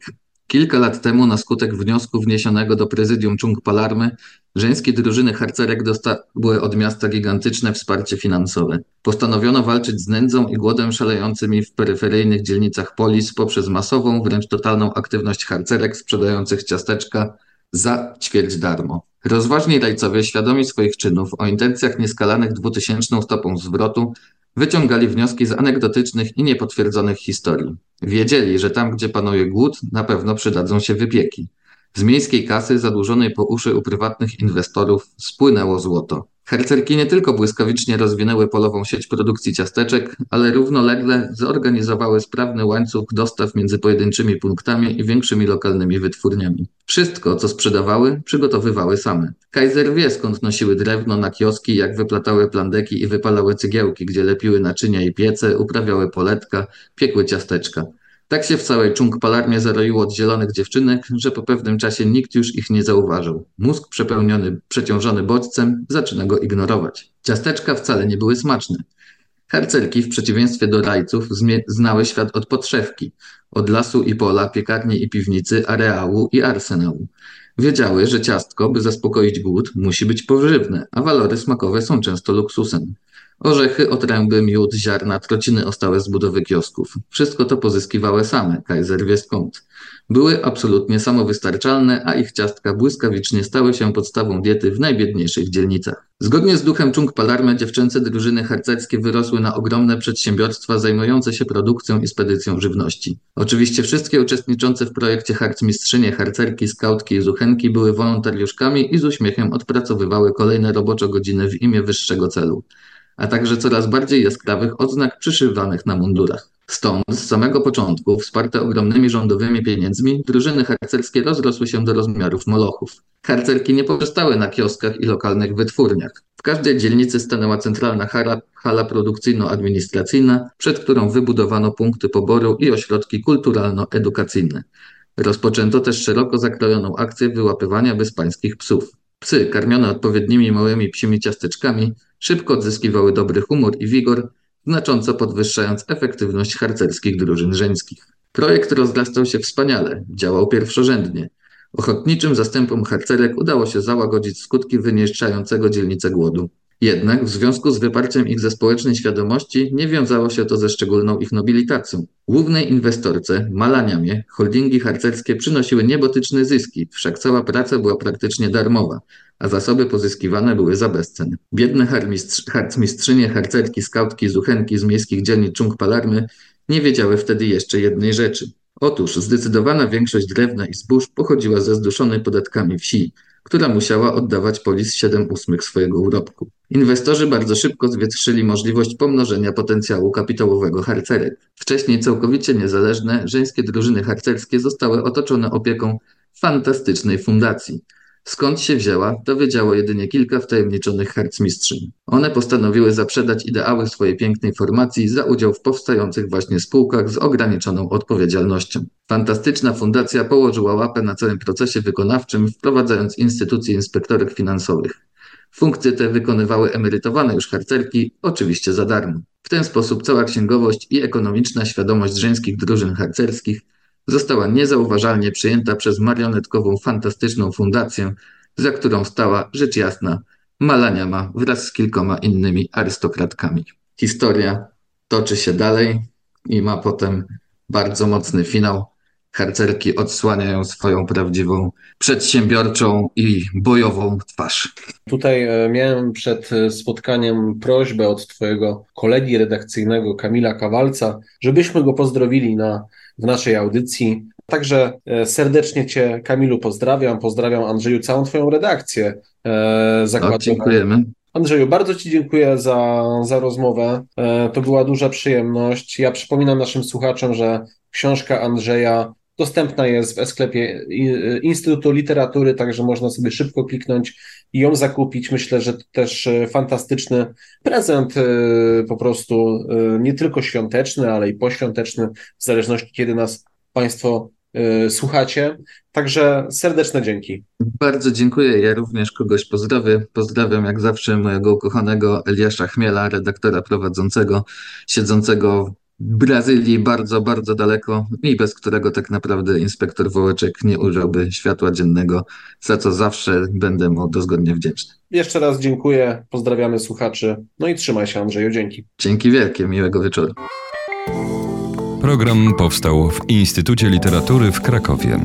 Kilka lat temu, na skutek wniosku wniesionego do prezydium Chung Palarmy, żeńskie drużyny harcerek dostały od miasta gigantyczne wsparcie finansowe. Postanowiono walczyć z nędzą i głodem szalejącymi w peryferyjnych dzielnicach polis poprzez masową, wręcz totalną aktywność harcerek sprzedających ciasteczka za ćwierć darmo. Rozważni rajcowie, świadomi swoich czynów, o intencjach nieskalanych dwutysięczną stopą zwrotu, wyciągali wnioski z anegdotycznych i niepotwierdzonych historii. Wiedzieli, że tam, gdzie panuje głód, na pewno przydadzą się wypieki. Z miejskiej kasy, zadłużonej po uszy u prywatnych inwestorów, spłynęło złoto. Hercerki nie tylko błyskawicznie rozwinęły polową sieć produkcji ciasteczek, ale równolegle zorganizowały sprawny łańcuch dostaw między pojedynczymi punktami i większymi lokalnymi wytwórniami. Wszystko, co sprzedawały, przygotowywały same. Kaiser wie skąd nosiły drewno na kioski, jak wyplatały plandeki i wypalały cygiełki, gdzie lepiły naczynia i piece, uprawiały poletka, piekły ciasteczka. Tak się w całej czung-palarmie zaroiło od zielonych dziewczynek, że po pewnym czasie nikt już ich nie zauważył. Mózg przepełniony, przeciążony bodźcem zaczyna go ignorować. Ciasteczka wcale nie były smaczne. Harcerki, w przeciwieństwie do rajców, znały świat od podszewki, od lasu i pola, piekarni i piwnicy, areału i arsenału. Wiedziały, że ciastko, by zaspokoić głód, musi być pożywne, a walory smakowe są często luksusem. Orzechy, otręby, miód, ziarna, trociny o stałe z budowy kiosków. Wszystko to pozyskiwały same, Kaiser wie skąd. Były absolutnie samowystarczalne, a ich ciastka błyskawicznie stały się podstawą diety w najbiedniejszych dzielnicach. Zgodnie z duchem Chung Palarmy dziewczęce drużyny harcerskie wyrosły na ogromne przedsiębiorstwa zajmujące się produkcją i spedycją żywności. Oczywiście wszystkie uczestniczące w projekcie harcmistrzynie, harcerki, skautki i zuchenki były wolontariuszkami i z uśmiechem odpracowywały kolejne robocze godziny w imię wyższego celu a także coraz bardziej jaskrawych odznak przyszywanych na mundurach. Stąd z samego początku, wsparte ogromnymi rządowymi pieniędzmi, drużyny harcerskie rozrosły się do rozmiarów molochów. Harcerki nie powstały na kioskach i lokalnych wytwórniach. W każdej dzielnicy stanęła centralna hala, hala produkcyjno-administracyjna, przed którą wybudowano punkty poboru i ośrodki kulturalno-edukacyjne. Rozpoczęto też szeroko zakrojoną akcję wyłapywania bezpańskich psów. Psy, karmione odpowiednimi małymi psimi ciasteczkami, szybko odzyskiwały dobry humor i wigor, znacząco podwyższając efektywność harcerskich drużyn żeńskich. Projekt rozrastał się wspaniale, działał pierwszorzędnie. Ochotniczym zastępom harcerek udało się załagodzić skutki wyniszczającego dzielnicę głodu. Jednak w związku z wyparciem ich ze społecznej świadomości nie wiązało się to ze szczególną ich nobilitacją. Głównej inwestorce, Malaniamie, holdingi harcerskie przynosiły niebotyczne zyski, wszak cała praca była praktycznie darmowa, a zasoby pozyskiwane były za bezcen. Biedne harcmistrzynie, harcerki, skautki, zuchenki z miejskich dzielnic Chung Palarmy nie wiedziały wtedy jeszcze jednej rzeczy. Otóż zdecydowana większość drewna i zbóż pochodziła ze zduszonej podatkami wsi, która musiała oddawać polis 7 ósmych swojego urobku. Inwestorzy bardzo szybko zwietrzyli możliwość pomnożenia potencjału kapitałowego harcerek. Wcześniej całkowicie niezależne żeńskie drużyny harcerskie zostały otoczone opieką fantastycznej fundacji. Skąd się wzięła, dowiedziało jedynie kilka wtajemniczonych harcmistrzyń. One postanowiły zaprzedać ideały swojej pięknej formacji za udział w powstających właśnie spółkach z ograniczoną odpowiedzialnością. Fantastyczna fundacja położyła łapę na całym procesie wykonawczym, wprowadzając instytucje inspektorek finansowych. Funkcje te wykonywały emerytowane już harcerki, oczywiście za darmo. W ten sposób cała księgowość i ekonomiczna świadomość żeńskich drużyn harcerskich została niezauważalnie przyjęta przez marionetkową, fantastyczną fundację, za którą stała, rzecz jasna, Malaniama wraz z kilkoma innymi arystokratkami. Historia toczy się dalej i ma potem bardzo mocny finał. Harcerki odsłaniają swoją prawdziwą, przedsiębiorczą i bojową twarz. Tutaj e, miałem przed e, spotkaniem prośbę od Twojego kolegi redakcyjnego Kamila Kawalca, żebyśmy go pozdrowili na w naszej audycji. Także e, serdecznie Cię, Kamilu, pozdrawiam. Pozdrawiam Andrzeju, całą Twoją redakcję e, zakładową. dziękujemy. Andrzeju, bardzo Ci dziękuję za, za rozmowę. E, to była duża przyjemność. Ja przypominam naszym słuchaczom, że książka Andrzeja dostępna jest w e-sklepie Instytutu Literatury, także można sobie szybko kliknąć i ją zakupić. Myślę, że to też fantastyczny prezent, po prostu nie tylko świąteczny, ale i poświąteczny, w zależności kiedy nas Państwo słuchacie. Także serdeczne dzięki. Bardzo dziękuję. Ja również kogoś pozdrawiam. Pozdrawiam jak zawsze mojego ukochanego Eliasza Chmiela, redaktora prowadzącego, siedzącego Brazylii bardzo, bardzo daleko i bez którego tak naprawdę inspektor Wołeczek nie ujrzałby światła dziennego, za co zawsze będę mu dozgodnie wdzięczny. Jeszcze raz dziękuję, pozdrawiamy słuchaczy, no i trzymaj się Andrzeju, dzięki. Dzięki wielkie, miłego wieczoru. Program powstał w Instytucie Literatury w Krakowie.